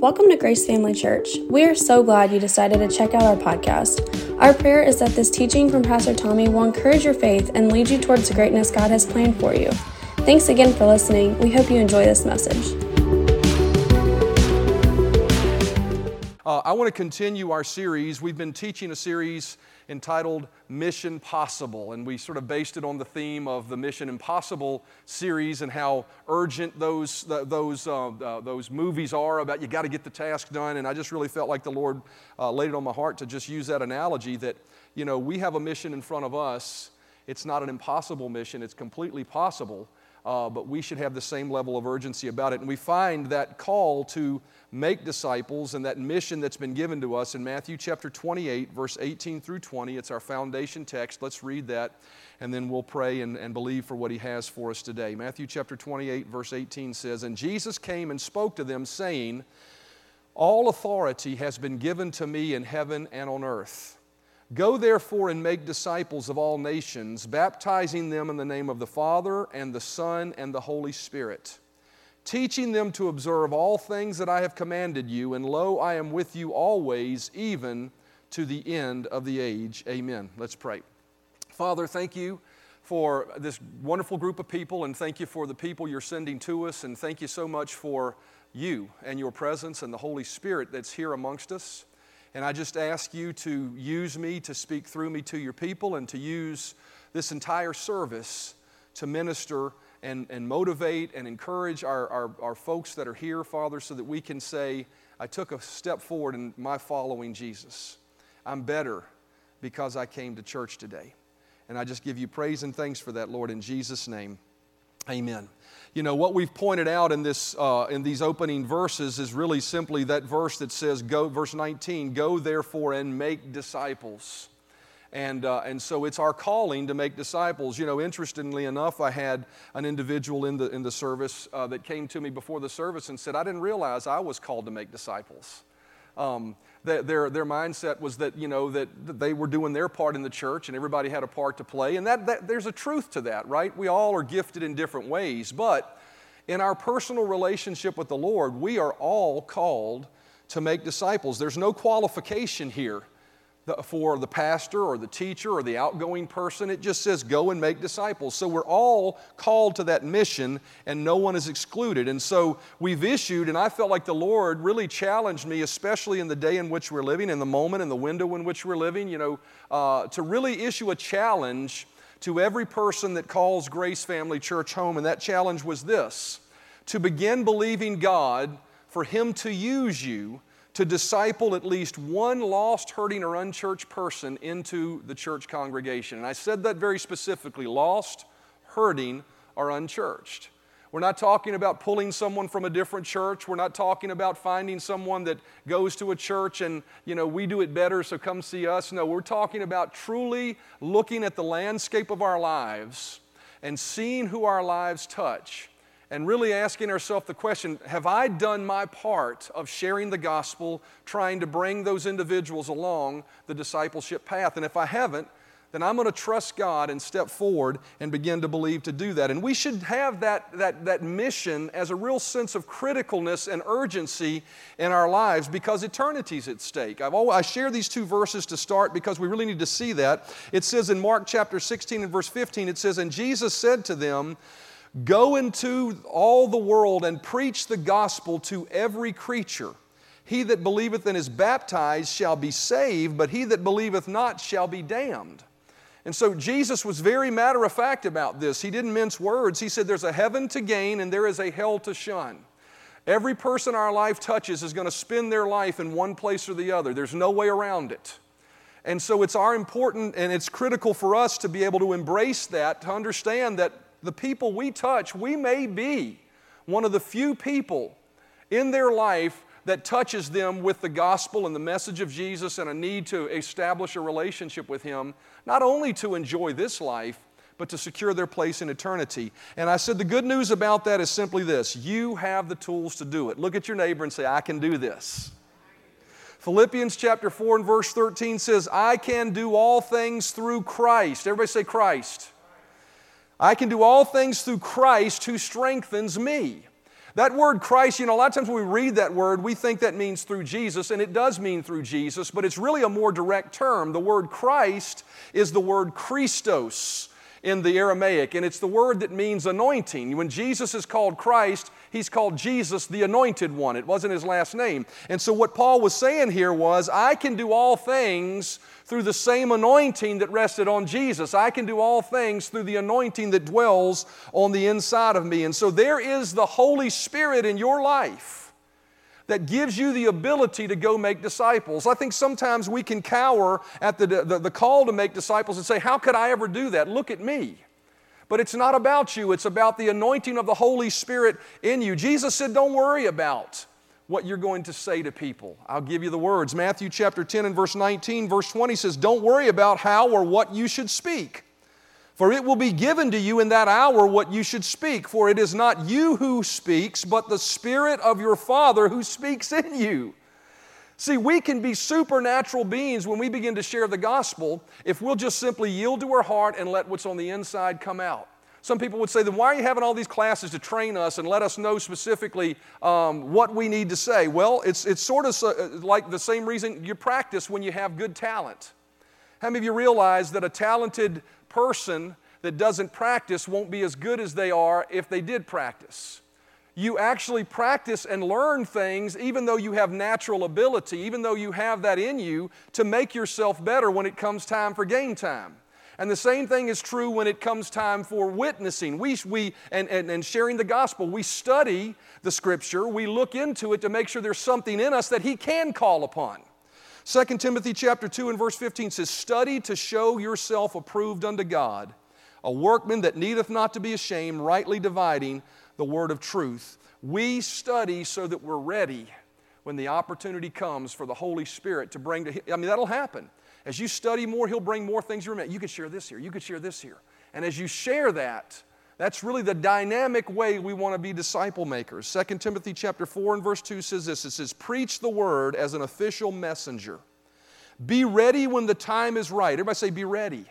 Welcome to Grace Family Church. We are so glad you decided to check out our podcast. Our prayer is that this teaching from Pastor Tommy will encourage your faith and lead you towards the greatness God has planned for you. Thanks again for listening. We hope you enjoy this message. Uh, I want to continue our series. We've been teaching a series entitled Mission Possible, and we sort of based it on the theme of the Mission Impossible series and how urgent those, those, uh, uh, those movies are about you got to get the task done. And I just really felt like the Lord uh, laid it on my heart to just use that analogy that, you know, we have a mission in front of us. It's not an impossible mission, it's completely possible. Uh, but we should have the same level of urgency about it. And we find that call to make disciples and that mission that's been given to us in Matthew chapter 28, verse 18 through 20. It's our foundation text. Let's read that and then we'll pray and, and believe for what he has for us today. Matthew chapter 28, verse 18 says, And Jesus came and spoke to them, saying, All authority has been given to me in heaven and on earth. Go therefore and make disciples of all nations, baptizing them in the name of the Father and the Son and the Holy Spirit teaching them to observe all things that I have commanded you, and lo, I am with you always, even to the end of the age. Amen. Let's pray. Father, thank you for this wonderful group of people, and thank you for the people you're sending to us, and thank you so much for you and your presence and the Holy Spirit that's here amongst us. And I just ask you to use me to speak through me to your people and to use this entire service to minister and, and motivate and encourage our, our, our folks that are here, Father, so that we can say, I took a step forward in my following Jesus. I'm better because I came to church today. And I just give you praise and thanks for that, Lord, in Jesus' name. Amen. You know, what we've pointed out in, this, uh, in these opening verses is really simply that verse that says, go, verse 19, go therefore and make disciples. And, uh, and so it's our calling to make disciples. You know, interestingly enough, I had an individual in the, in the service uh, that came to me before the service and said, I didn't realize I was called to make disciples. Um, their, their mindset was that, you know, that they were doing their part in the church and everybody had a part to play. And that, that, there's a truth to that, right? We all are gifted in different ways. But in our personal relationship with the Lord, we are all called to make disciples. There's no qualification here for the pastor or the teacher or the outgoing person. It just says, go and make disciples. So we're all called to that mission and no one is excluded. And so we've issued, and I felt like the Lord really challenged me, especially in the day in which we're living, in the moment, in the window in which we're living, you know, uh, to really issue a challenge to every person that calls Grace Family Church home. And that challenge was this to begin believing God for Him to use you to disciple at least one lost, hurting, or unchurched person into the church congregation. And I said that very specifically lost, hurting, or unchurched. We're not talking about pulling someone from a different church. We're not talking about finding someone that goes to a church and, you know, we do it better, so come see us. No, we're talking about truly looking at the landscape of our lives and seeing who our lives touch and really asking ourselves the question Have I done my part of sharing the gospel, trying to bring those individuals along the discipleship path? And if I haven't, then I'm going to trust God and step forward and begin to believe to do that. And we should have that, that, that mission as a real sense of criticalness and urgency in our lives because eternity's at stake. I've always, I share these two verses to start because we really need to see that. It says in Mark chapter 16 and verse 15, it says, And Jesus said to them, Go into all the world and preach the gospel to every creature. He that believeth and is baptized shall be saved, but he that believeth not shall be damned. And so Jesus was very matter of fact about this. He didn't mince words. He said, There's a heaven to gain and there is a hell to shun. Every person our life touches is going to spend their life in one place or the other. There's no way around it. And so it's our important and it's critical for us to be able to embrace that, to understand that the people we touch, we may be one of the few people in their life that touches them with the gospel and the message of Jesus and a need to establish a relationship with Him, not only to enjoy this life, but to secure their place in eternity. And I said the good news about that is simply this you have the tools to do it. Look at your neighbor and say, I can do this. Philippians chapter 4 and verse 13 says, I can do all things through Christ. Everybody say Christ. I can do all things through Christ who strengthens me. That word Christ, you know, a lot of times when we read that word, we think that means through Jesus, and it does mean through Jesus, but it's really a more direct term. The word Christ is the word Christos in the Aramaic, and it's the word that means anointing. When Jesus is called Christ, he's called Jesus the anointed one. It wasn't his last name. And so, what Paul was saying here was, I can do all things through the same anointing that rested on Jesus. I can do all things through the anointing that dwells on the inside of me. And so, there is the Holy Spirit in your life that gives you the ability to go make disciples. I think sometimes we can cower at the, the, the, call to make disciples and say, How could I ever do that? Look at me. But it's not about you, it's about the anointing of the Holy Spirit in you. Jesus said, Don't worry about what you're going to say to people. I'll give you the words. Matthew chapter 10 and verse 19, verse 20 says, Don't worry about how or what you should speak. For it will be given to you in that hour what you should speak. For it is not you who speaks, but the Spirit of your Father who speaks in you. See, we can be supernatural beings when we begin to share the gospel if we'll just simply yield to our heart and let what's on the inside come out. Some people would say, then why are you having all these classes to train us and let us know specifically um, what we need to say? Well, it's, it's sort of so, uh, like the same reason you practice when you have good talent. How many of you realize that a talented person that doesn't practice won't be as good as they are if they did practice. You actually practice and learn things even though you have natural ability, even though you have that in you to make yourself better when it comes time for game time. And the same thing is true when it comes time for witnessing we, we, and, and, and sharing the gospel. We study the scripture, we look into it to make sure there's something in us that He can call upon. 2 Timothy chapter 2 and verse 15 says, Study to show yourself approved unto God, a workman that needeth not to be ashamed, rightly dividing the word of truth. We study so that we're ready when the opportunity comes for the Holy Spirit to bring to I mean, that'll happen. As you study more, He'll bring more things you remember. You could share this here, you could share this here. And as you share that, that's really the dynamic way we want to be disciple makers. 2 Timothy chapter 4 and verse 2 says this. It says, Preach the word as an official messenger. Be ready when the time is right. Everybody say, be ready.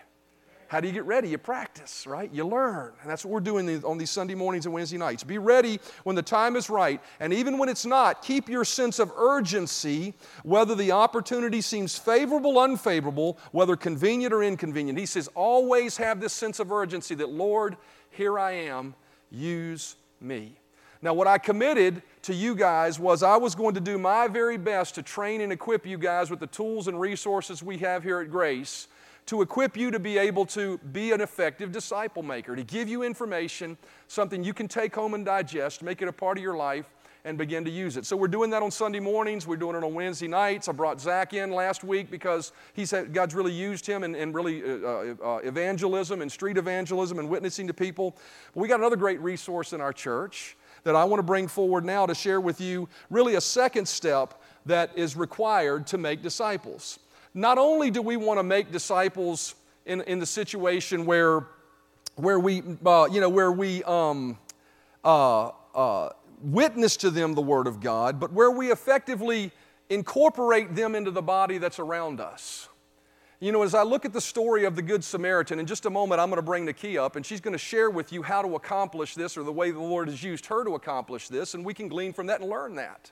How do you get ready? You practice, right? You learn. And that's what we're doing on these Sunday mornings and Wednesday nights. Be ready when the time is right. And even when it's not, keep your sense of urgency, whether the opportunity seems favorable, unfavorable, whether convenient or inconvenient. He says, always have this sense of urgency that, Lord, here I am, use me. Now, what I committed to you guys was I was going to do my very best to train and equip you guys with the tools and resources we have here at Grace to equip you to be able to be an effective disciple maker, to give you information, something you can take home and digest, make it a part of your life, and begin to use it. So we're doing that on Sunday mornings. We're doing it on Wednesday nights. I brought Zach in last week because he's had, God's really used him in, in really uh, uh, uh, evangelism and street evangelism and witnessing to people. But we got another great resource in our church that I want to bring forward now to share with you really a second step that is required to make disciples. Not only do we want to make disciples in, in the situation where, where we, uh, you know, where we um, uh, uh, witness to them the Word of God, but where we effectively incorporate them into the body that's around us. You know, as I look at the story of the Good Samaritan, in just a moment I'm going to bring Nakia up, and she's going to share with you how to accomplish this or the way the Lord has used her to accomplish this, and we can glean from that and learn that.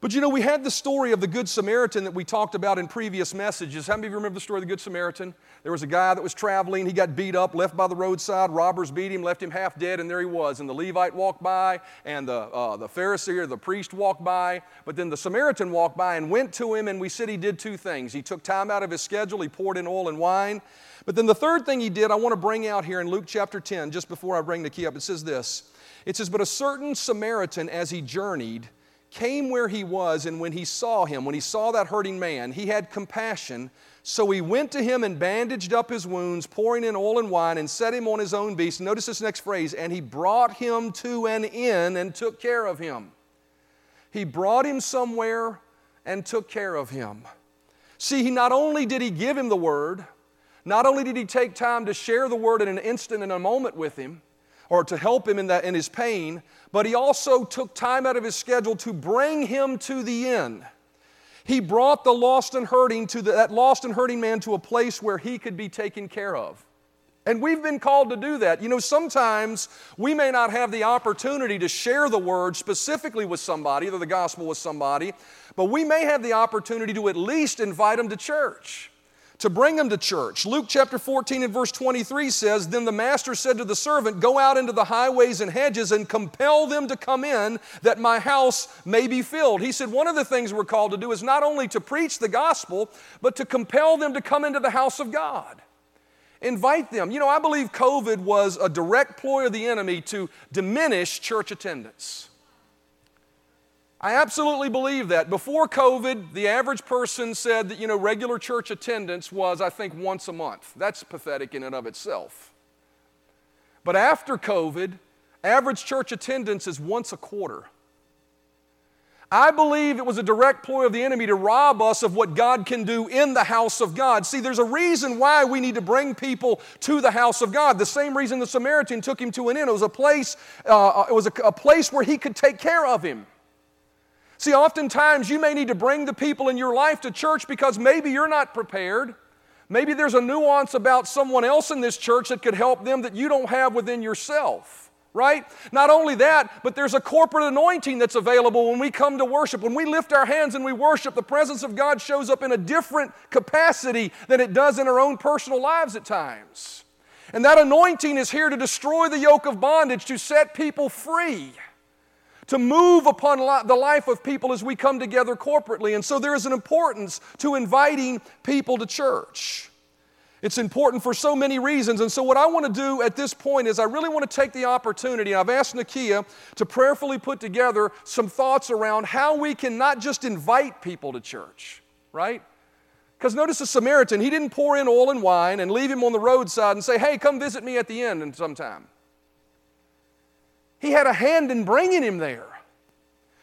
But you know, we had the story of the Good Samaritan that we talked about in previous messages. How many of you remember the story of the Good Samaritan? There was a guy that was traveling, he got beat up, left by the roadside, robbers beat him, left him half dead, and there he was. And the Levite walked by, and the, uh, the Pharisee or the priest walked by, but then the Samaritan walked by and went to him, and we said he did two things. He took time out of his schedule, he poured in oil and wine. But then the third thing he did, I want to bring out here in Luke chapter 10, just before I bring Nakia up, it says this. It says, But a certain Samaritan, as he journeyed, came where he was, and when he saw him, when he saw that hurting man, he had compassion. So he went to him and bandaged up his wounds, pouring in oil and wine, and set him on his own beast. Notice this next phrase and he brought him to an inn and took care of him. He brought him somewhere and took care of him. See, he not only did he give him the word, not only did he take time to share the word in an instant and a moment with him, or to help him in, that, in his pain, but he also took time out of his schedule to bring him to the inn. He brought the lost and hurting to the, that lost and hurting man to a place where he could be taken care of. And we've been called to do that. You know, sometimes we may not have the opportunity to share the word specifically with somebody, or the gospel with somebody, but we may have the opportunity to at least invite them to church, to bring them to church. Luke chapter 14 and verse 23 says, Then the master said to the servant, Go out into the highways and hedges and compel them to come in, that my house may be filled. He said, One of the things we're called to do is not only to preach the gospel, but to compel them to come into the house of God. Invite them. You know, I believe COVID was a direct ploy of the enemy to diminish church attendance. I absolutely believe that. Before COVID, the average person said that, you know, regular church attendance was, I think, once a month. That's pathetic in and of itself. But after COVID, average church attendance is once a quarter. I believe it was a direct ploy of the enemy to rob us of what God can do in the house of God. See, there's a reason why we need to bring people to the house of God. The same reason the Samaritan took him to an inn. It was a place, uh, it was a, a place where he could take care of him. See, oftentimes you may need to bring the people in your life to church because maybe you're not prepared. Maybe there's a nuance about someone else in this church that could help them that you don't have within yourself right? Not only that, but there's a corporate anointing that's available when we come to worship. When we lift our hands and we worship, the presence of God shows up in a different capacity than it does in our own personal lives at times. And that anointing is here to destroy the yoke of bondage, to set people free, to move upon the life of people as we come together corporately. And so there is an importance to inviting people to church. It's important for so many reasons. And so, what I want to do at this point is I really want to take the opportunity. I've asked Nakia to prayerfully put together some thoughts around how we can not just invite people to church, right? Because notice the Samaritan, he didn't pour in oil and wine and leave him on the roadside and say, hey, come visit me at the end and sometime. He had a hand in bringing him there.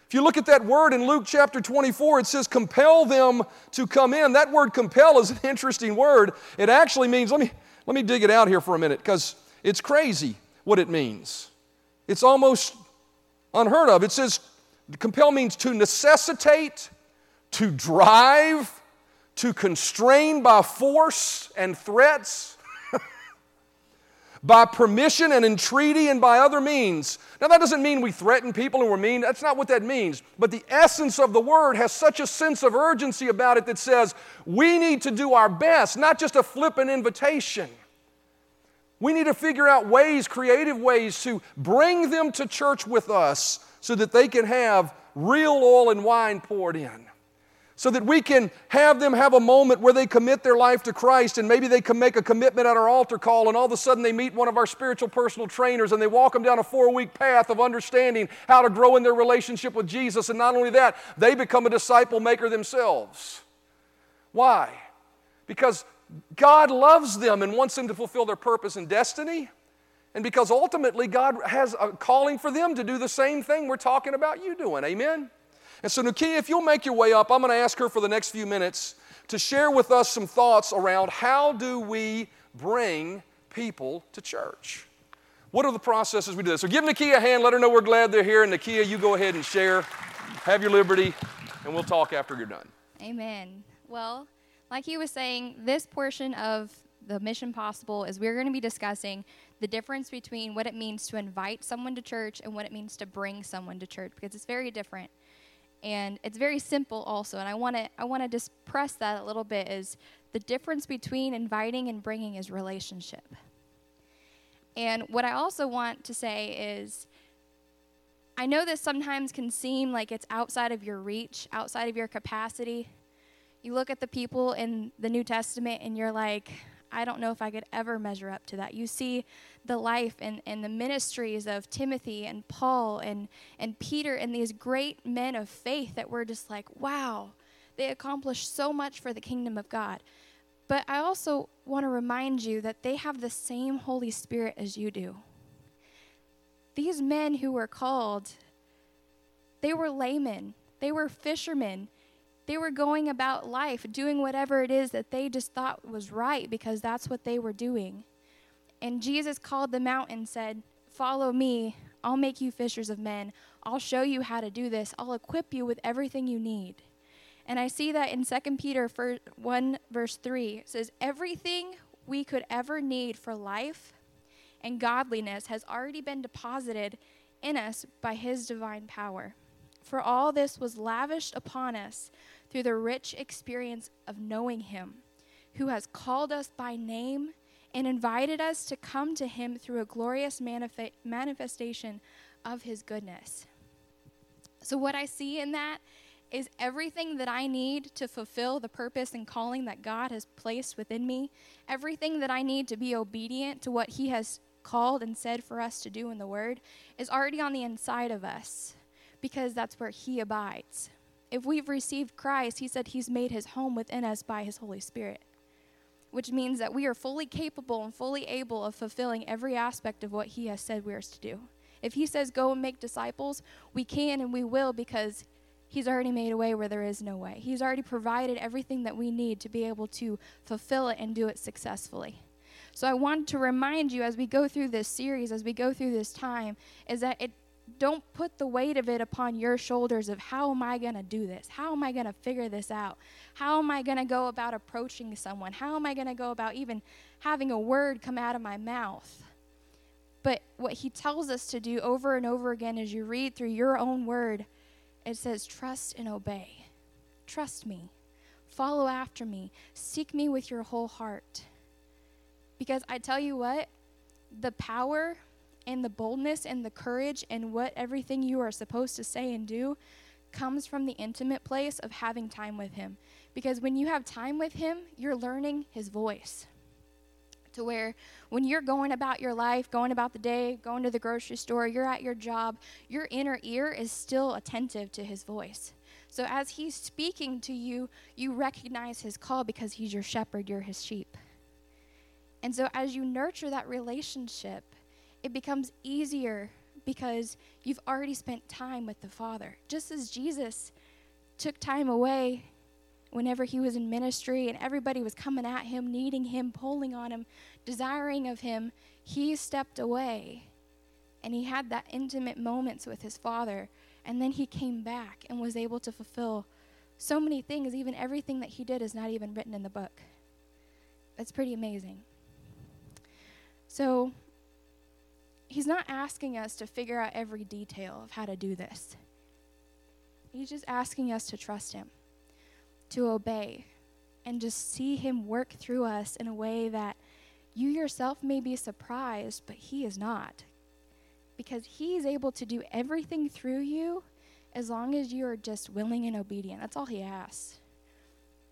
If you look at that word in Luke chapter 24, it says compel them to come in. That word compel is an interesting word. It actually means, let me, let me dig it out here for a minute because it's crazy what it means. It's almost unheard of. It says compel means to necessitate, to drive, to constrain by force and threats by permission and entreaty and by other means. Now, that doesn't mean we threaten people and we're mean. That's not what that means. But the essence of the word has such a sense of urgency about it that says we need to do our best, not just a flippant invitation. We need to figure out ways, creative ways, to bring them to church with us so that they can have real oil and wine poured in so that we can have them have a moment where they commit their life to Christ and maybe they can make a commitment at our altar call and all of a sudden they meet one of our spiritual personal trainers and they walk them down a four week path of understanding how to grow in their relationship with Jesus. And not only that, they become a disciple maker themselves. Why? Because God loves them and wants them to fulfill their purpose and destiny. And because ultimately God has a calling for them to do the same thing we're talking about you doing. Amen? And so, Nakia, if you'll make your way up, I'm going to ask her for the next few minutes to share with us some thoughts around how do we bring people to church. What are the processes we do this? So give Nakia a hand, let her know we're glad they're here, and Nakia, you go ahead and share. Have your liberty, and we'll talk after you're done. Amen. Well, like he was saying, this portion of the Mission Possible is we're going to be discussing the difference between what it means to invite someone to church and what it means to bring someone to church because it's very different and it's very simple also and i want to i want to just press that a little bit is the difference between inviting and bringing is relationship. And what i also want to say is i know this sometimes can seem like it's outside of your reach outside of your capacity. You look at the people in the new testament and you're like I don't know if I could ever measure up to that. You see the life and, and the ministries of Timothy and Paul and, and Peter and these great men of faith that were just like, wow, they accomplished so much for the kingdom of God. But I also want to remind you that they have the same Holy Spirit as you do. These men who were called, they were laymen, they were fishermen, they were going about life doing whatever it is that they just thought was right because that's what they were doing. And Jesus called them out and said, Follow me. I'll make you fishers of men. I'll show you how to do this. I'll equip you with everything you need. And I see that in 2 Peter 1, verse 3. It says, Everything we could ever need for life and godliness has already been deposited in us by his divine power. For all this was lavished upon us through the rich experience of knowing him, who has called us by name and invited us to come to him through a glorious manif- manifestation of his goodness. So, what I see in that is everything that I need to fulfill the purpose and calling that God has placed within me, everything that I need to be obedient to what He has called and said for us to do in the Word, is already on the inside of us because that's where He abides. If we've received Christ, He said He's made His home within us by His Holy Spirit, which means that we are fully capable and fully able of fulfilling every aspect of what He has said we are to do. If He says go and make disciples, we can and we will because He's already made a way where there is no way. He's already provided everything that we need to be able to fulfill it and do it successfully. So I want to remind you as we go through this series, as we go through this time, is that it don't put the weight of it upon your shoulders of how am I going to do this? How am I going to figure this out? How am I going to go about approaching someone? How am I going to go about even having a word come out of my mouth? But what he tells us to do over and over again as you read through your own word it says, Trust and obey. Trust me. Follow after me. Seek me with your whole heart. Because I tell you what, the power and the boldness and the courage and what everything you are supposed to say and do comes from the intimate place of having time with Him. Because when you have time with Him, you're learning His voice to where when you're going about your life, going about the day, going to the grocery store, you're at your job, your inner ear is still attentive to his voice. So as he's speaking to you, you recognize his call because he's your shepherd, you're his sheep. And so as you nurture that relationship, it becomes easier because you've already spent time with the Father. Just as Jesus took time away whenever he was in ministry and everybody was coming at him, needing him, pulling on him, desiring of him, he stepped away and he had that intimate moments with his father. And then he came back and was able to fulfill so many things. Even everything that he did is not even written in the book. That's pretty amazing. So, he's not asking us to figure out every detail of how to do this. He's just asking us to trust him to obey and just see Him work through us in a way that you yourself may be surprised, but He is not. Because He is able to do everything through you as long as you are just willing and obedient. That's all He asks.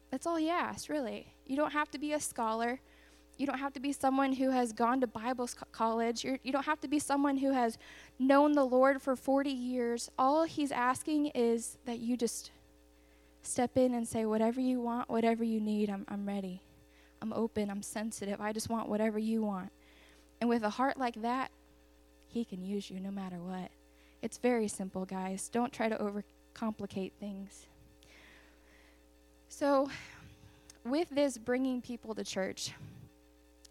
That's all He asks, really. You don't have to be a scholar. You don't have to be someone who has gone to Bible college. You're, you do not have to be someone who has known the Lord for 40 years. All He's asking is that you just step in and say, whatever you want, whatever you need, I'm, I'm ready. I'm open, I'm sensitive. I just want whatever you want. And with a heart like that, He can use you no matter what. It's very simple, guys. Don't try to overcomplicate things. So, with this bringing people to church,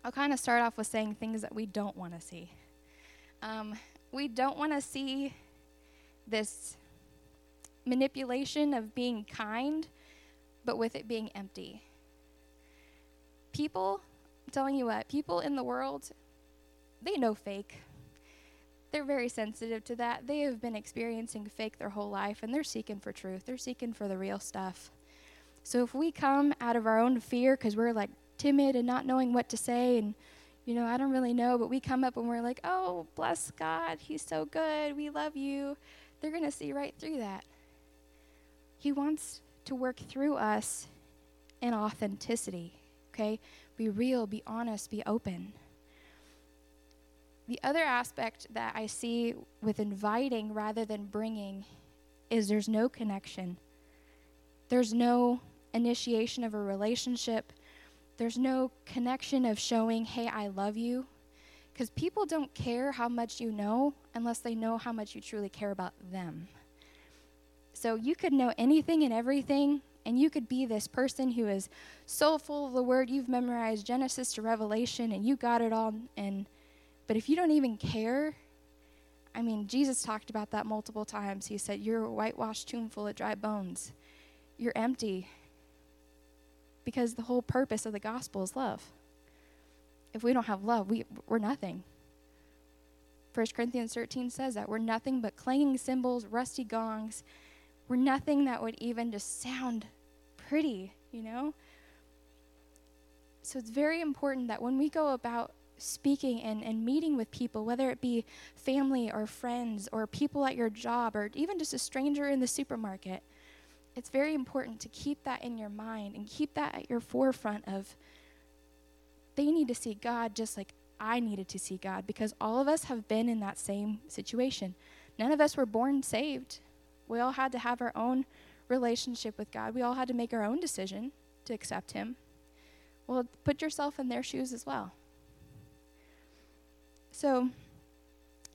I'll kind of start off with saying things that we don't want to see. Um, we don't want to see this manipulation of being kind, but with it being empty. People, I'm telling you what, people in the world, they know fake. They're very sensitive to that. They have been experiencing fake their whole life and they're seeking for truth. They're seeking for the real stuff. So if we come out of our own fear because we're like timid and not knowing what to say and you know, I don't really know, but we come up and we're like, "Oh, bless God, he's so good. We love you." They're going to see right through that. He wants to work through us in authenticity, okay? Be real, be honest, be open. The other aspect that I see with inviting rather than bringing is there's no connection. There's no initiation of a relationship. There's no connection of showing, hey, I love you. Because people don't care how much you know unless they know how much you truly care about them. So you could know anything and everything, and you could be this person who is so full of the word, you've memorized Genesis to Revelation, and you got it all. And but if you don't even care, I mean, Jesus talked about that multiple times. He said, "You're a whitewashed tomb full of dry bones. You're empty." Because the whole purpose of the gospel is love. if we don't have love, we, we're nothing. 1 Corinthians 13 says that we're nothing but clanging cymbals, rusty gongs. We're nothing that would even just sound pretty, you know? So it's very important that when we go about speaking and, and meeting with people, whether it be family or friends or people at your job or even just a stranger in the supermarket, it's very important to keep that in your mind and keep that at your forefront of they need to see God just like I needed to see God because all of us have been in that same situation. None of us were born saved. We all had to have our own relationship with God. We all had to make our own decision to accept Him. Well, put yourself in their shoes as well. So,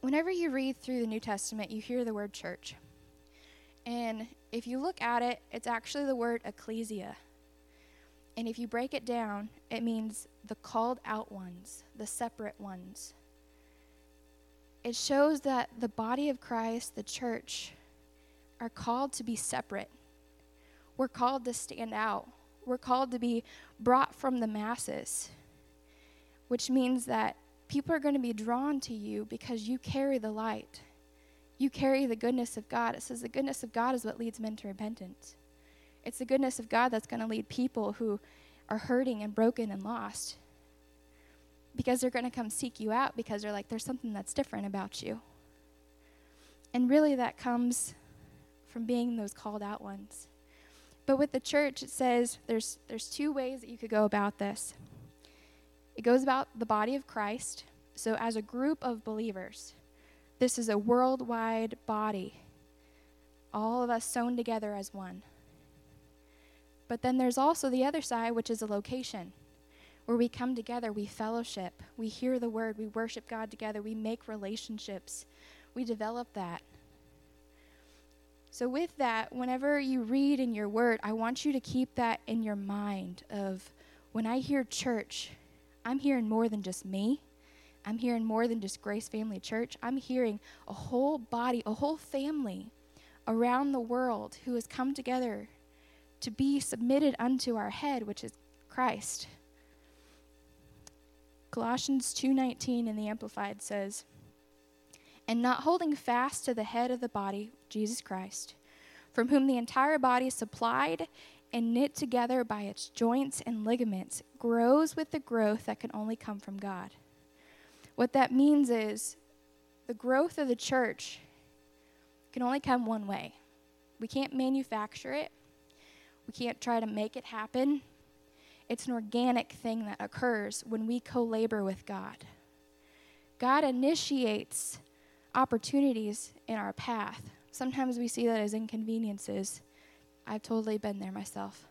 whenever you read through the New Testament, you hear the word church. And if you look at it, it's actually the word ecclesia. And if you break it down, it means the called out ones, the separate ones. It shows that the body of Christ, the church, are called to be separate. We're called to stand out. We're called to be brought from the masses, which means that people are going to be drawn to you because you carry the light. You carry the goodness of God. It says the goodness of God is what leads men to repentance. It's the goodness of God that's going to lead people who are hurting and broken and lost because they're going to come seek you out because they're like, there's something that's different about you. And really, that comes from being those called out ones. But with the church, it says there's, there's two ways that you could go about this. It goes about the body of Christ. So, as a group of believers, this is a worldwide body, all of us sewn together as one. But then there's also the other side, which is a location where we come together, we fellowship, we hear the word, we worship God together, we make relationships, we develop that. So, with that, whenever you read in your word, I want you to keep that in your mind of when I hear church, I'm hearing more than just me. I'm hearing more than just Grace Family Church. I'm hearing a whole body, a whole family around the world who has come together to be submitted unto our head, which is Christ. Colossians 2:19 in the amplified says, "And not holding fast to the head of the body, Jesus Christ, from whom the entire body supplied and knit together by its joints and ligaments grows with the growth that can only come from God." What that means is the growth of the church can only come one way. We can't manufacture it. We can't try to make it happen. It's an organic thing that occurs when we co labor with God. God initiates opportunities in our path. Sometimes we see that as inconveniences. I've totally been there myself.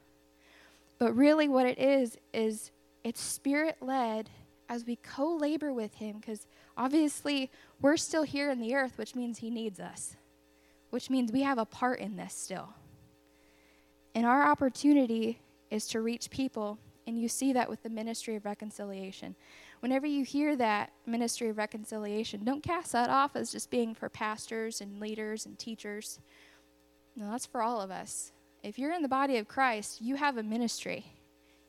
But really, what it is, is it's spirit led as we co labor with Him, because obviously we're still here in the earth, which means He needs us, which means we have a part in this still. And our opportunity is to reach people, and you see that with the ministry of reconciliation. Whenever you hear that ministry of reconciliation, don't cast that off as just being for pastors and leaders and teachers. No, that's for all of us. If you're in the body of Christ, you have a ministry,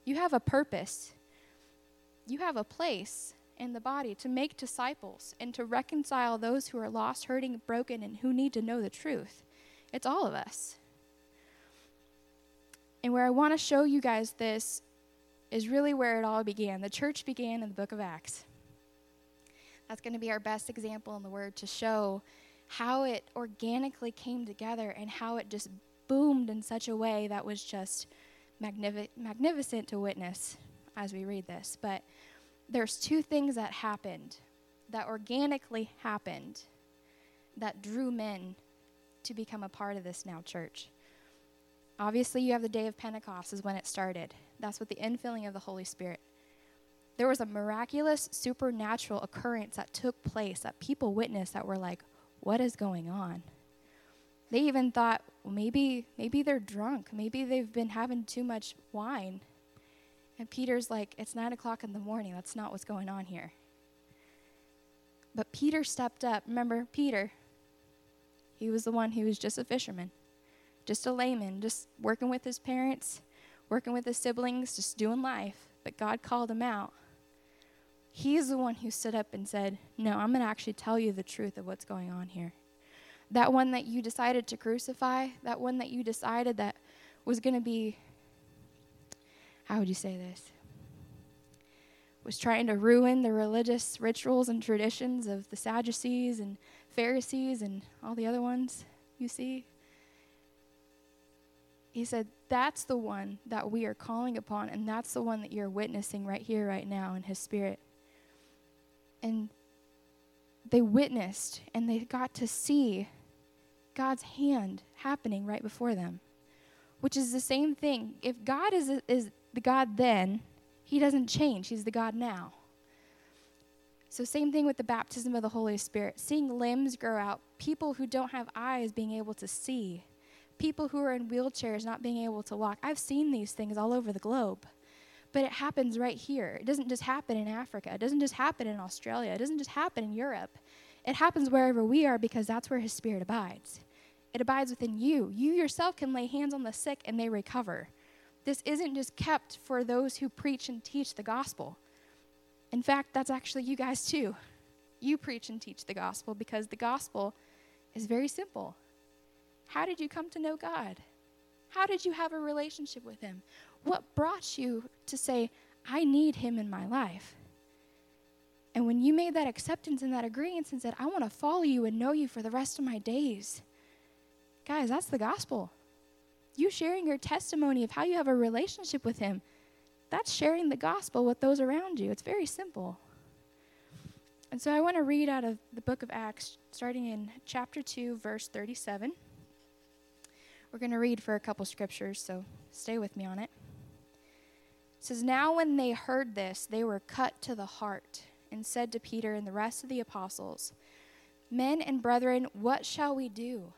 you have a purpose, you have a place in the body to make disciples and to reconcile those who are lost, hurting, broken, and who need to know the truth. It's all of us. And where I want to show you guys this is really where it all began. The church began in the book of Acts. That's going to be our best example in the Word to show how it organically came together and how it just boomed in such a way that was just magnific- magnificent to witness as we read this. But there's two things that happened that organically happened that drew men to become a part of this now church. Obviously, you have the day of Pentecost, is when it started. That's what the infilling of the Holy Spirit. There was a miraculous, supernatural occurrence that took place that people witnessed that were like, what is going on? They even thought, well, maybe, maybe they're drunk. Maybe they've been having too much wine. And Peter's like, it's nine o'clock in the morning. That's not what's going on here. But Peter stepped up. Remember, Peter, he was the one who was just a fisherman just a layman, just working with his parents, working with his siblings, just doing life. But God called him out. He's the one who stood up and said, No, I'm going to actually tell you the truth of what's going on here. That one that you decided to crucify, that one that you decided that was going to be, how would you say this? Was trying to ruin the religious rituals and traditions of the Sadducees and Pharisees and all the other ones you see. He said, That's the one that we are calling upon, and that's the one that you're witnessing right here, right now in His Spirit and they witnessed and they got to see God's hand happening right before them, which is the same thing. If God is, is the God then, he doesn't change, he's the God now. So, same thing with the baptism of the Holy Spirit. Seeing limbs grow out, people who don't have eyes being able to see, people who are in wheelchairs not being able to walk. I've seen these things all over the globe. But it happens right here. It doesn't just happen in Africa. It doesn't just happen in Australia. It doesn't just happen in Europe. It happens wherever we are because that's where His Spirit abides. It abides within you. You yourself can lay hands on the sick and they recover. This isn't just kept for those who preach and teach the gospel. In fact, that's actually you guys too. You preach and teach the gospel because the gospel is very simple. How did you come to know God? How did you have a relationship with Him? What brought you to say, I need him in my life? And when you made that acceptance and that agreement and said, I want to follow you and know you for the rest of my days, guys, that's the gospel. You sharing your testimony of how you have a relationship with him, that's sharing the gospel with those around you. It's very simple. And so I want to read out of the book of Acts, starting in chapter 2, verse 37. We're going to read for a couple scriptures, so stay with me on it. It says, Now when they heard this, they were cut to the heart and said to Peter and the rest of the apostles, Men and brethren, what shall we do?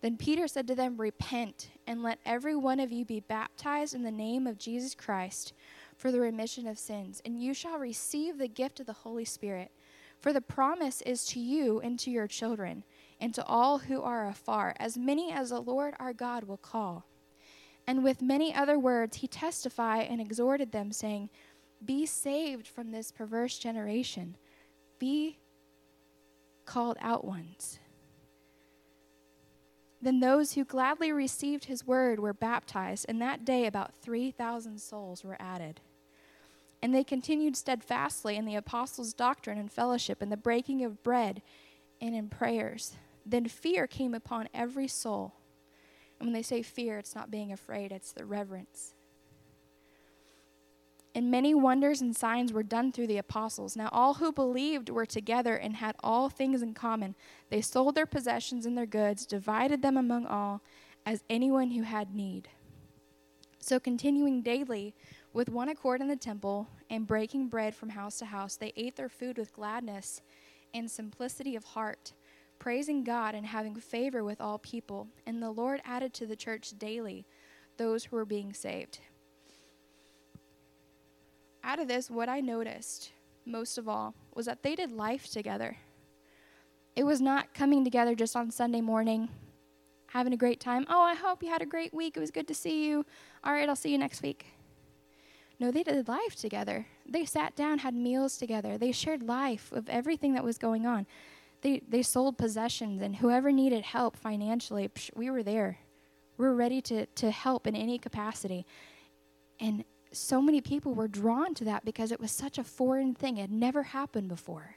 Then Peter said to them, Repent, and let every one of you be baptized in the name of Jesus Christ for the remission of sins, and you shall receive the gift of the Holy Spirit. For the promise is to you and to your children, and to all who are afar, as many as the Lord our God will call. And with many other words, he testified and exhorted them, saying, Be saved from this perverse generation. Be called out ones. Then those who gladly received his word were baptized, and that day about 3,000 souls were added. And they continued steadfastly in the apostles' doctrine and fellowship, in the breaking of bread, and in prayers. Then fear came upon every soul and when they say fear, it's not being afraid, it's the reverence. And many wonders and signs were done through the apostles. Now, all who believed were together and had all things in common. They sold their possessions and their goods, divided them among all, as anyone who had need. So, continuing daily with one accord in the temple and breaking bread from house to house, they ate their food with gladness and simplicity of heart praising God and having favor with all people. And the Lord added to the church daily those who were being saved. Out of this, what I noticed most of all was that they did life together. It was not coming together just on Sunday morning, having a great time. Oh, I hope you had a great week. It was good to see you. All right, I'll see you next week. No, they did life together. They sat down, had meals together. They shared life of everything that was going on. They, they sold possessions, and whoever needed help financially, psh, we were there. We were ready to, to help in any capacity. And so many people were drawn to that because it was such a foreign thing. It had never happened before.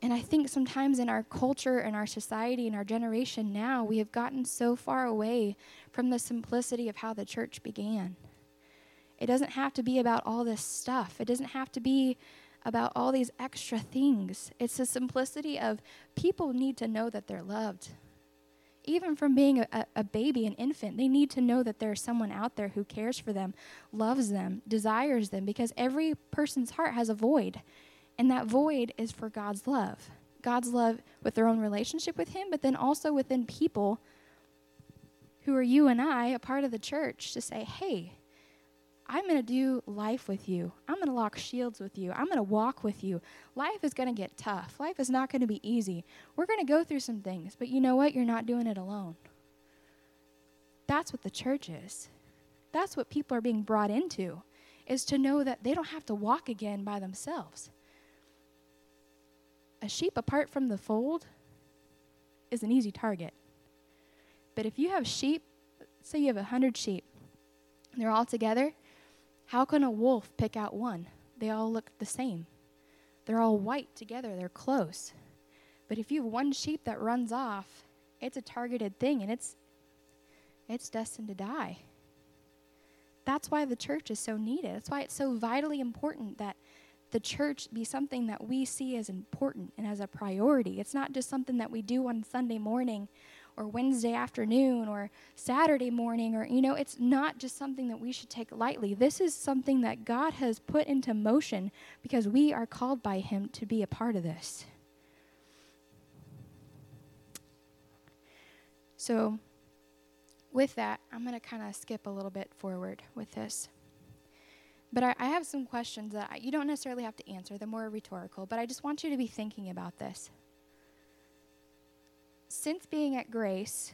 And I think sometimes in our culture and our society and our generation now, we have gotten so far away from the simplicity of how the church began. It doesn't have to be about all this stuff, it doesn't have to be about all these extra things. It's the simplicity of people need to know that they're loved. Even from being a, a, baby, an infant, they need to know that there's someone out there who cares for them, loves them, desires them, because every person's heart has a void. And that void is for God's love. God's love with their own relationship with Him, but then also within people who are you and I, a part of the church, to say, hey, I'm going to do life with you. I'm going to lock shields with you. I'm going to walk with you. Life is going to get tough. Life is not going to be easy. We're going to go through some things, but you know what? You're not doing it alone. That's what the church is. That's what people are being brought into. is to know that they don't have to walk again by themselves. A sheep apart from the fold is an easy target. But if you have sheep, say you have a hundred sheep, they're all together, how can a wolf pick out one? They all look the same. They're all white together, they're close. But if you have one sheep that runs off, it's a targeted thing and it's it's destined to die. That's why the church is so needed. That's why it's so vitally important that the church be something that we see as important and as a priority. It's not just something that we do on Sunday morning or Wednesday afternoon or Saturday morning or you know it's not just something that we should take lightly. This is something that God has put into motion because we are called by him to be a part of this. So with that, I'm going to kind of skip a little bit forward with this. But I, I have some questions that I, you don't necessarily have to answer, they're more rhetorical, but I just want you to be thinking about this. Since being at Grace,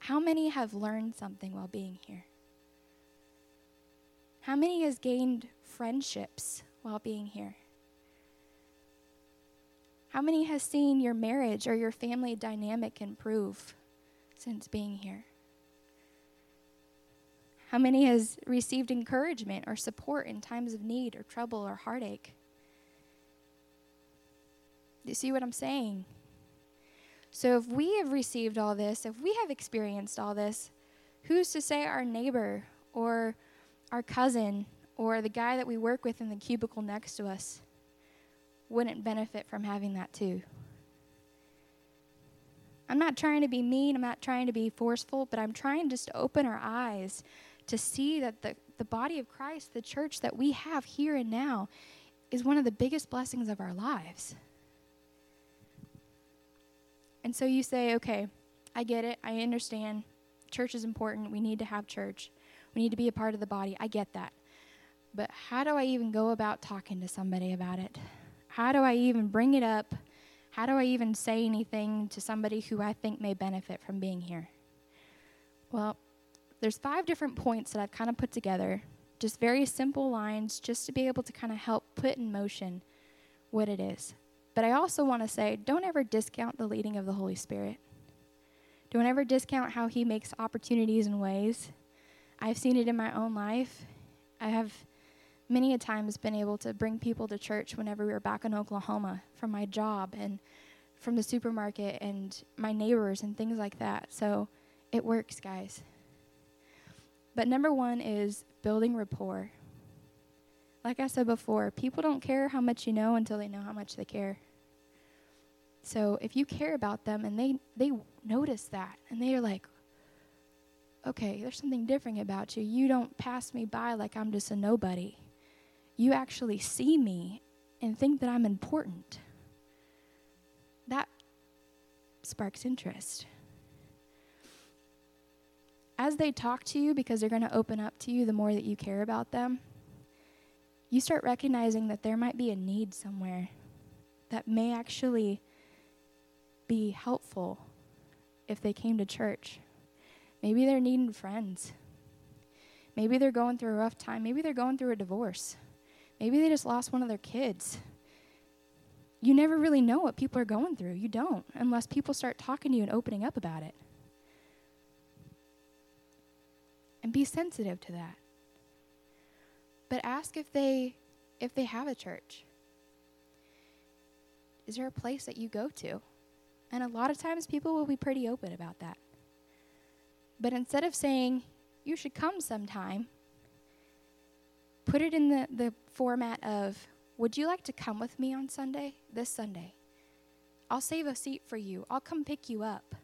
how many have learned something while being here? How many has gained friendships while being here? How many has seen your marriage or your family dynamic improve since being here? How many has received encouragement or support in times of need or trouble or heartache? Do you see what I'm saying? So, if we have received all this, if we have experienced all this, who's to say our neighbor or our cousin or the guy that we work with in the cubicle next to us wouldn't benefit from having that too? I'm not trying to be mean, I'm not trying to be forceful, but I'm trying just to open our eyes to see that the, the body of Christ, the church that we have here and now, is one of the biggest blessings of our lives. And so you say, okay, I get it. I understand. Church is important. We need to have church. We need to be a part of the body. I get that. But how do I even go about talking to somebody about it? How do I even bring it up? How do I even say anything to somebody who I think may benefit from being here? Well, there's five different points that I've kind of put together, just very simple lines, just to be able to kind of help put in motion what it is. But I also want to say don't ever discount the leading of the Holy Spirit. Don't ever discount how He makes opportunities and ways. I've seen it in my own life. I have many a times been able to bring people to church whenever we were back in Oklahoma from my job and from the supermarket and my neighbors and things like that. So it works, guys. But number one is building rapport. Like I said before, people don't care how much you know until they know how much they care. So if you care about them and they, they notice that and they're like, okay, there's something different about you. You don't pass me by like I'm just a nobody. You actually see me and think that I'm important. That sparks interest as they talk to you, because they're going to open up to you the more that you care about them, you start recognizing that there might be a need somewhere that may actually be helpful if they came to church. Maybe they're needing friends. Maybe they're going through a rough time. Maybe they're going through a divorce. Maybe they just lost one of their kids. You never really know what people are going through. You don't, unless people start talking to you and opening up about it. and be sensitive to that. But ask if they if they have a church. Is there a place that you go to? And a lot of times people will be pretty open about that. But instead of saying, you should come sometime, put it in the, the format of, would you like to come with me on Sunday? This Sunday. I'll save a seat for you. I'll come pick you up.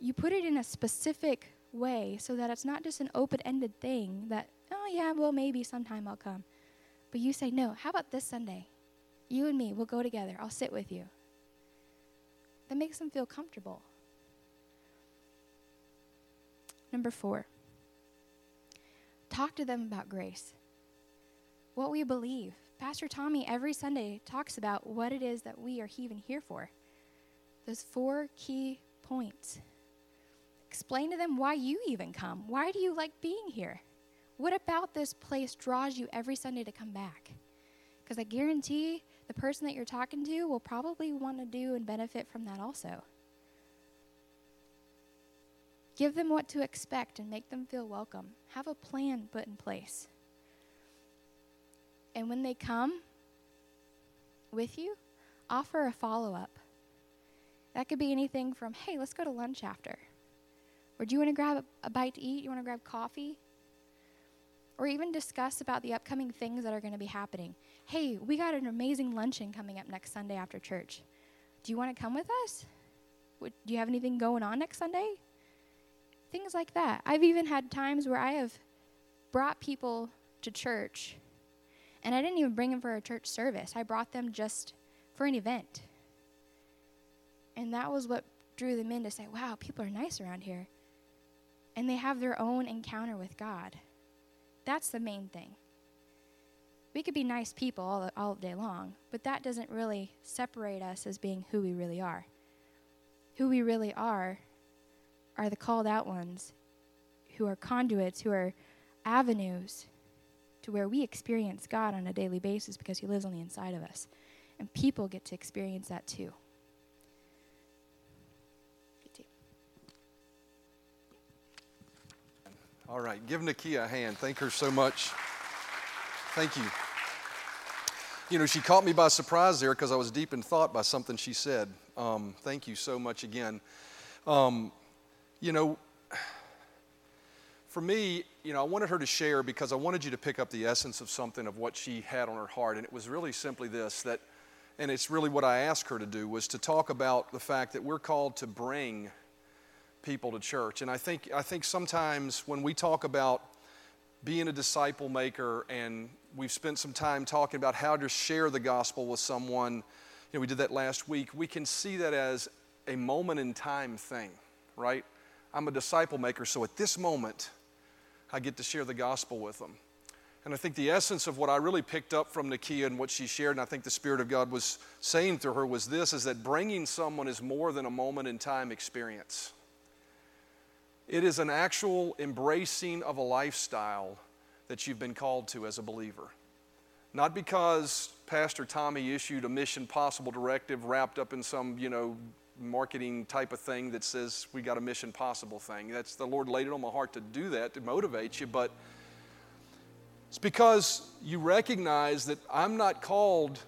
You put it in a specific way so that it's not just an open ended thing that, oh, yeah, well, maybe sometime I'll come. But you say, no, how about this Sunday? You and me, we'll go together. I'll sit with you. That makes them feel comfortable. Number four, talk to them about grace. What we believe. Pastor Tommy every Sunday talks about what it is that we are even here for. Those four key points. Explain to them why you even come. Why do you like being here? What about this place draws you every Sunday to come back? Because I guarantee the person that you're talking to will probably want to do and benefit from that also. Give them what to expect and make them feel welcome. Have a plan put in place. And when they come with you, offer a follow up. That could be anything from, hey, let's go to lunch after. Or do you want to grab a, a bite to eat? You want to grab coffee? Or even discuss about the upcoming things that are going to be happening. Hey, we got an amazing luncheon coming up next Sunday after church. Do you want to come with us? do you have anything going on next Sunday? Things like that. I've even had times where I have brought people to church, and I didn't even bring them for a church service. I brought them just for an event. And that was what drew them in to say, wow, people are nice around here. And they have their own encounter with God. That's the main thing. We could be nice people all, all day long, but that doesn't really separate us as being who we really are. Who we really are are the called out ones who are conduits, who are avenues to where we experience God on a daily basis because He lives on the inside of us. And people get to experience that too. All right, give Nakia a hand. Thank her so much. Thank you. You know, she caught me by surprise there because I was deep in thought by something she said. Um, thank you so much again. Um, you know, for me, you know, I wanted her to share because I wanted you to pick up the essence of something of what she had on her heart. And it was really simply this that, and it's really what I asked her to do, was to talk about the fact that we're called to bring people to church. And I think, I think sometimes when we talk about being a disciple maker and we've spent some time talking about how to share the gospel with someone, you know, we did that last week, we can see that as a moment in time thing, right? I'm a disciple maker, so at this moment, I get to share the gospel with them. And I think the essence of what I really picked up from Nakia and what she shared, and I think the Spirit of God was saying to her, was this is that bringing someone is more than a moment in time experience. It is an actual embracing of a lifestyle that you've been called to as a believer. Not because Pastor Tommy issued a Mission Possible directive wrapped up in some, you know, marketing type of thing that says we got a Mission Possible thing. That's the Lord laid it on my heart to do that to motivate you, but it's because you recognize that I'm not called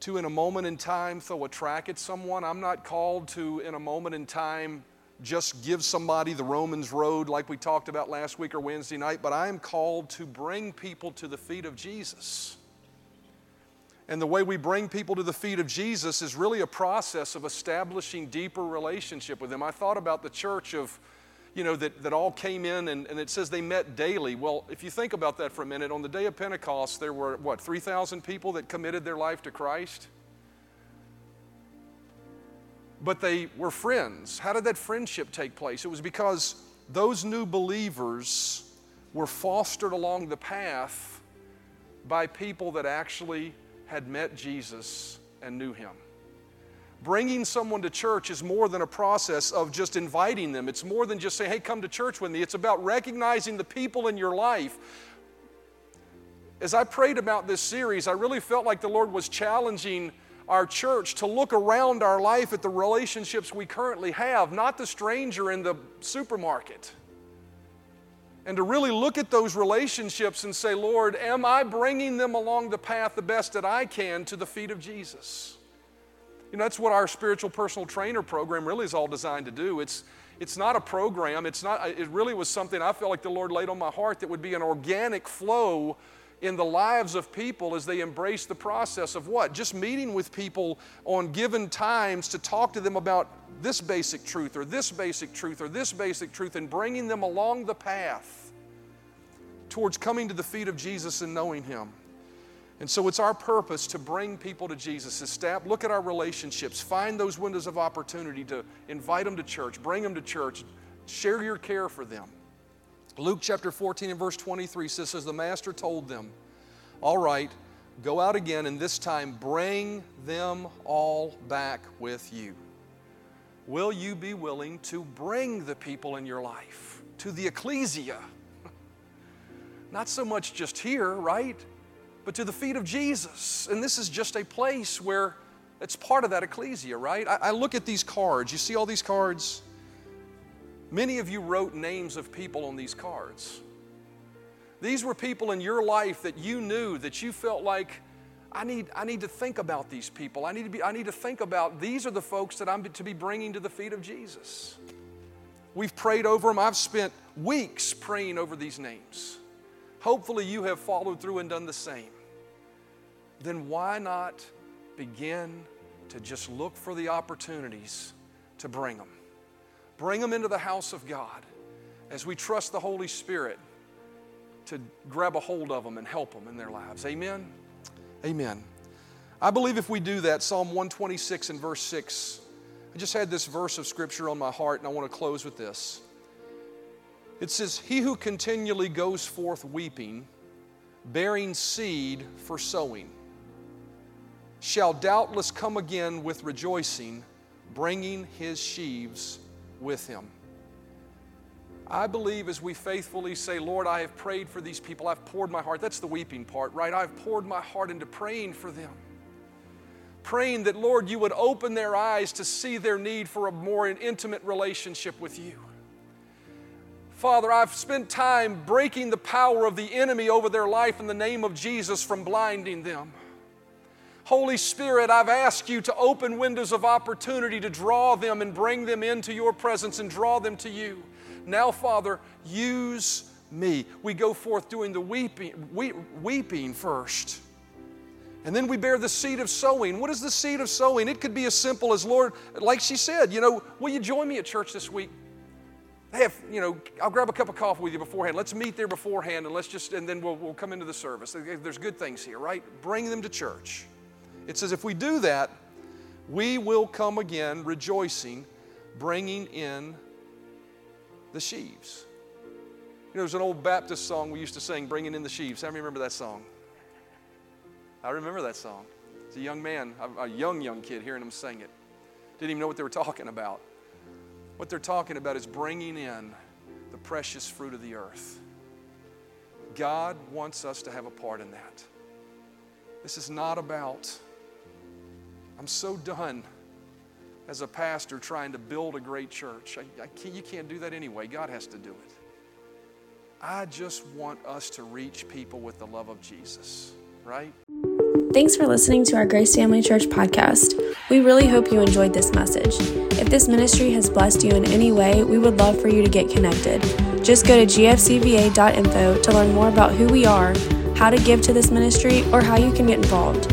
to, in a moment in time, throw a track at someone. I'm not called to, in a moment in time, just give somebody the Romans road like we talked about last week or Wednesday night, but I am called to bring people to the feet of Jesus. And the way we bring people to the feet of Jesus is really a process of establishing deeper relationship with Him. I thought about the church of, you know, that, that all came in and, and it says they met daily. Well, if you think about that for a minute, on the day of Pentecost, there were, what, 3,000 people that committed their life to Christ? But they were friends. How did that friendship take place? It was because those new believers were fostered along the path by people that actually had met Jesus and knew him. Bringing someone to church is more than a process of just inviting them. It's more than just saying, hey, come to church with me. It's about recognizing the people in your life. As I prayed about this series, I really felt like the Lord was challenging our church to look around our life at the relationships we currently have, not the stranger in the supermarket. And to really look at those relationships and say, Lord, am I bringing them along the path the best that I can to the feet of Jesus? You know, that's what our spiritual personal trainer program really is all designed to do. It's, it's not a program, it's not, it really was something I felt like the Lord laid on my heart that would be an organic flow in the lives of people as they embrace the process of what? Just meeting with people on given times to talk to them about this basic truth or this basic truth or this basic truth and bringing them along the path towards coming to the feet of Jesus and knowing Him. And so it's our purpose to bring people to Jesus. Estab- look at our relationships, find those windows of opportunity to invite them to church, bring them to church, share your care for them. Luke chapter 14 and verse 23 says, As the master told them, All right, go out again, and this time bring them all back with you. Will you be willing to bring the people in your life to the ecclesia? not so much just here, right? But to the feet of Jesus. And this is just a place where it's part of that ecclesia, right? I, I look at these cards. You see all these cards? Many of you wrote names of people on these cards. These were people in your life that you knew that you felt like I need, I need to think about these people. I need, to be, I need to think about these are the folks that I'm to be bringing to the feet of Jesus. We've prayed over them. I've spent weeks praying over these names. Hopefully, you have followed through and done the same. Then why not begin to just look for the opportunities to bring them? Bring them into the house of God as we trust the Holy Spirit to grab a hold of them and help them in their lives. Amen. Amen. I believe if we do that, Psalm 126 and verse 6, I just had this verse of scripture on my heart and I want to close with this. It says, He who continually goes forth weeping, bearing seed for sowing, shall doubtless come again with rejoicing, bringing his sheaves with him. I believe as we faithfully say, Lord, I have prayed for these people, I've poured my heart. That's the weeping part, right? I've poured my heart into praying for them. Praying that, Lord, you would open their eyes to see their need for a more intimate relationship with you. Father, I've spent time breaking the power of the enemy over their life in the name of Jesus from blinding them. Holy Spirit, I've asked you to open windows of opportunity to draw them and bring them into your presence and draw them to you. Now, Father, use me. We go forth doing the weeping, weeping first. And then we bear the seed of sowing. What is the seed of sowing? It could be as simple as, Lord, like she said, you know, will you join me at church this week? Have, you know, I'll grab a cup of coffee with you beforehand. Let's meet there beforehand and let's just, and then we'll, we'll come into the service. There's good things here, right? Bring them to church. It says if we do that, we will come again rejoicing, bringing in the sheaves. You know, there's an old Baptist song we used to sing, Bringing in the Sheaves. How many remember that song? I remember that song. It's a young man, a young, young kid hearing them sing it. Didn't even know what they were talking about. What they're talking about is bringing in the precious fruit of the earth. God wants us to have a part in that. This is not about, I'm so done as a pastor trying to build a great church. I, I can't, you can't do that anyway. God has to do it. I just want us to reach people with the love of Jesus, right? Thanks for listening to our Grace Family Church podcast. We really hope you enjoyed this message. If this ministry has blessed you in any way, we would love for you to get connected. Just go to gfcva.info to learn more about who we are, how to give to this ministry, or how you can get involved.